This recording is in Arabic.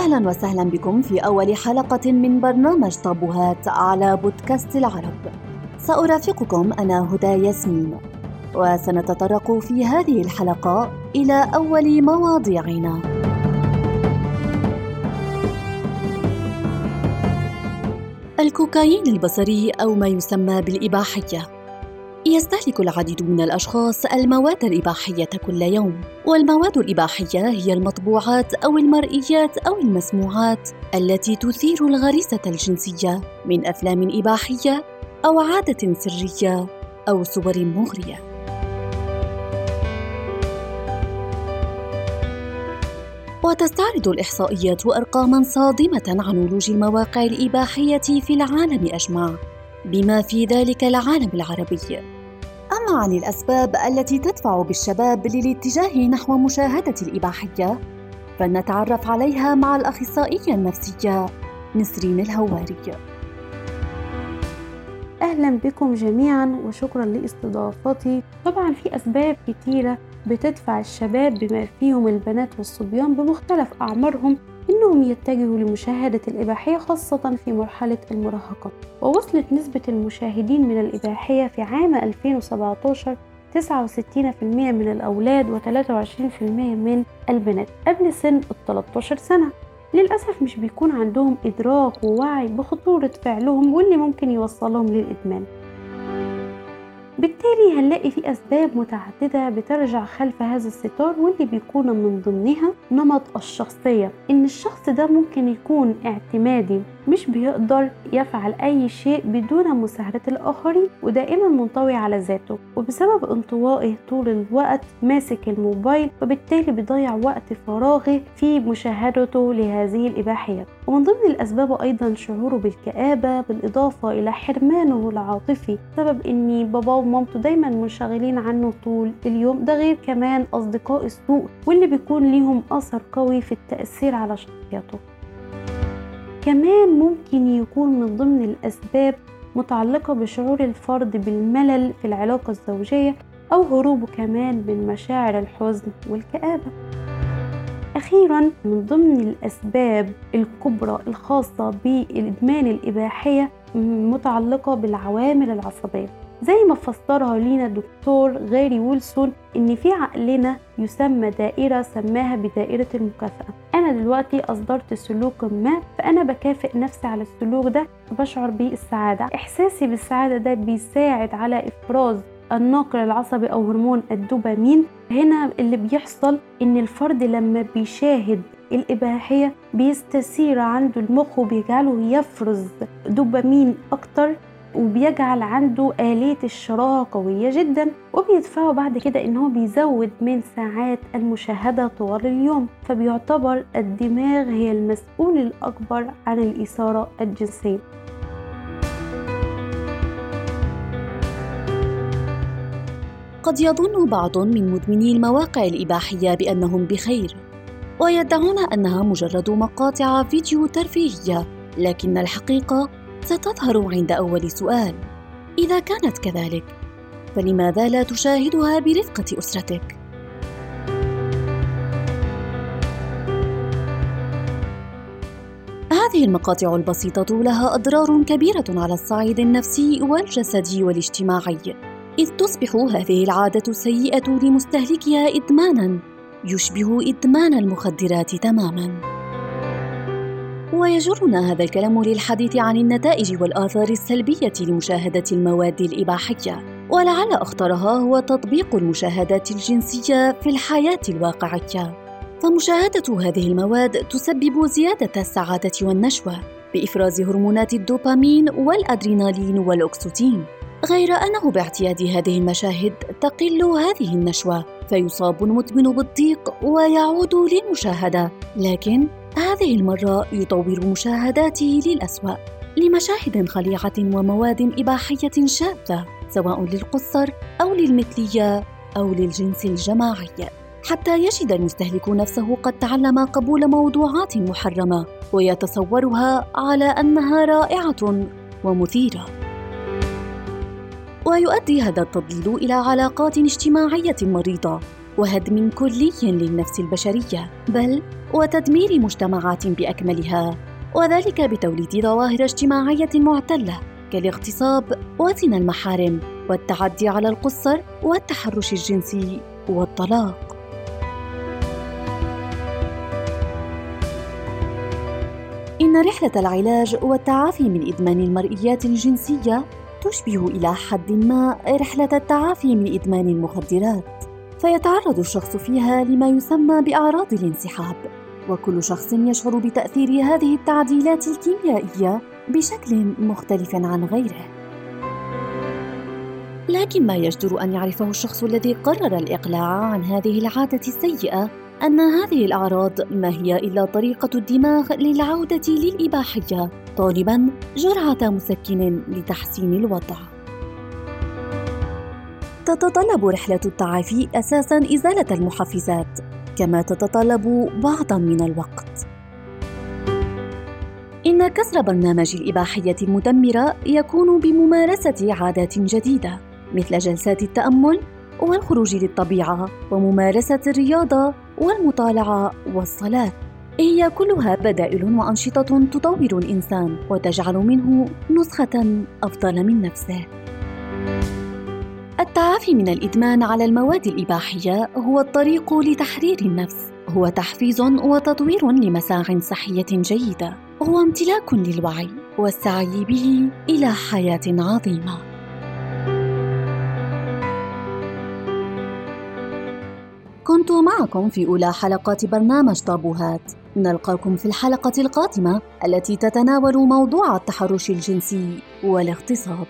أهلا وسهلا بكم في أول حلقة من برنامج طابوهات على بودكاست العرب. سأرافقكم أنا هدى ياسمين وسنتطرق في هذه الحلقة إلى أول مواضيعنا. الكوكايين البصري أو ما يسمى بالإباحية. يستهلك العديد من الأشخاص المواد الإباحية كل يوم والمواد الإباحية هي المطبوعات أو المرئيات أو المسموعات التي تثير الغريزة الجنسية من أفلام إباحية أو عادة سرية أو صور مغرية. وتستعرض الإحصائيات أرقاماً صادمة عن ولوج المواقع الإباحية في العالم أجمع بما في ذلك العالم العربي. أما عن الأسباب التي تدفع بالشباب للاتجاه نحو مشاهدة الإباحية فلنتعرف عليها مع الأخصائية النفسية نسرين الهواري. أهلا بكم جميعا وشكرا لاستضافتي. طبعا في أسباب كتيرة بتدفع الشباب بما فيهم البنات والصبيان بمختلف أعمارهم إنهم يتجهوا لمشاهدة الإباحية خاصة في مرحلة المراهقة ووصلت نسبة المشاهدين من الإباحية في عام 2017 69% من الأولاد و23% من البنات قبل سن ال 13 سنة. للأسف مش بيكون عندهم إدراك ووعي بخطورة فعلهم واللي ممكن يوصلهم للإدمان. بالتالي هنلاقي في أسباب متعددة بترجع خلف هذا الستار واللي بيكون من ضمنها نمط الشخصية إن الشخص ده ممكن يكون اعتمادي مش بيقدر يفعل أي شيء بدون مساعدة الآخرين ودائما منطوي على ذاته. وبسبب انطوائه طول الوقت ماسك الموبايل وبالتالي بيضيع وقت فراغه في مشاهدته لهذه الإباحيات ومن ضمن الأسباب أيضا شعوره بالكآبة بالإضافة إلى حرمانه العاطفي سبب إن باباه ومامته دايما منشغلين عنه طول اليوم. ده غير كمان أصدقاء السوء واللي بيكون ليهم أثر قوي في التأثير على شخصيته. كمان ممكن يكون من ضمن الأسباب متعلقة بشعور الفرد بالملل في العلاقة الزوجية أو هروبه كمان من مشاعر الحزن والكآبة. أخيرا من ضمن الأسباب الكبرى الخاصة بالإدمان الإباحية متعلقة بالعوامل العصبية. زي ما فسرها لينا الدكتور غاري ويلسون إن في عقلنا يسمى دائرة سماها بدائرة المكافأة. أنا دلوقتي أصدرت سلوك ما فأنا بكافئ نفسي على السلوك ده بشعر بالسعاده إحساسي بالسعادة ده بيساعد على إفراز الناقل العصبي أو هرمون الدوبامين. هنا اللي بيحصل إن الفرد لما بيشاهد الإباحية بيستثير عنده المخ وبيجعله يفرز دوبامين أكتر. وبيجعل عنده آلية الشراهة قوية جدا وبيدفعه بعد كده إن هو بيزود من ساعات المشاهدة طوال اليوم. فبيعتبر الدماغ هي المسؤول الأكبر عن الإثارة الجنسية. قد يظن بعض من مدمني المواقع الإباحية بأنهم بخير ويدعون أنها مجرد مقاطع فيديو ترفيهية لكن الحقيقة ستظهر عند أول سؤال إذا كانت كذلك فلماذا لا تشاهدها برفقة أسرتك؟ هذه المقاطع البسيطة لها أضرار كبيرة على الصعيد النفسي والجسدي والاجتماعي إذ تصبح هذه العادة السيئة لمستهلكها إدمانا يشبه إدمان المخدرات تماما ويجرنا هذا الكلام للحديث عن النتائج والآثار السلبية لمشاهدة المواد الإباحية. ولعل أخطرها هو تطبيق المشاهدات الجنسية في الحياة الواقعية. فمشاهدة هذه المواد تسبب زيادة السعادة والنشوة بإفراز هرمونات الدوبامين والأدرينالين والأكسوتين غير أنه باعتياد هذه المشاهد تقل هذه النشوة فيصاب المدمن بالضيق ويعود للمشاهدة. لكن هذه المرة يطور مشاهداته للأسوأ لمشاهد خليعة ومواد إباحية شاذة سواء للقصر أو للمثلية أو للجنس الجماعي. حتى يجد المستهلك نفسه قد تعلم قبول موضوعات محرمة ويتصورها على أنها رائعة ومثيرة. ويؤدي هذا التضليل إلى علاقات اجتماعية مريضة وهدم كلي للنفس البشرية بل وتدمير مجتمعات بأكملها وذلك بتوليد ظواهر اجتماعية معتلة كالاغتصاب وزنا المحارم والتعدي على القصر والتحرش الجنسي والطلاق. إن رحلة العلاج والتعافي من إدمان المرئيات الجنسية تشبه إلى حد ما رحلة التعافي من إدمان المخدرات، فيتعرض الشخص فيها لما يسمى بأعراض الانسحاب، وكل شخص يشعر بتأثير هذه التعديلات الكيميائية بشكل مختلف عن غيره. لكن ما يجدر أن يعرفه الشخص الذي قرر الإقلاع عن هذه العادة السيئة أن هذه الأعراض ما هي إلا طريقة الدماغ للعودة للإباحية طالبا جرعة مسكن لتحسين الوضع. تتطلب رحلة التعافي أساسا إزالة المحفزات كما تتطلب بعضا من الوقت. إن كسر برنامج الإباحية المدمرة يكون بممارسة عادات جديدة مثل جلسات التأمل والخروج للطبيعة وممارسة الرياضة والمطالعة والصلاة هي كلها بدائل وأنشطة تطور الإنسان وتجعل منه نسخة أفضل من نفسه. التعافي من الإدمان على المواد الإباحية هو الطريق لتحرير النفس، هو تحفيز وتطوير لمساع صحية جيدة، هو امتلاك للوعي والسعي به إلى حياة عظيمة. كنت معكم في أولى حلقات برنامج طابوهات. نلقاكم في الحلقة القادمة التي تتناول موضوع التحرش الجنسي والاغتصاب.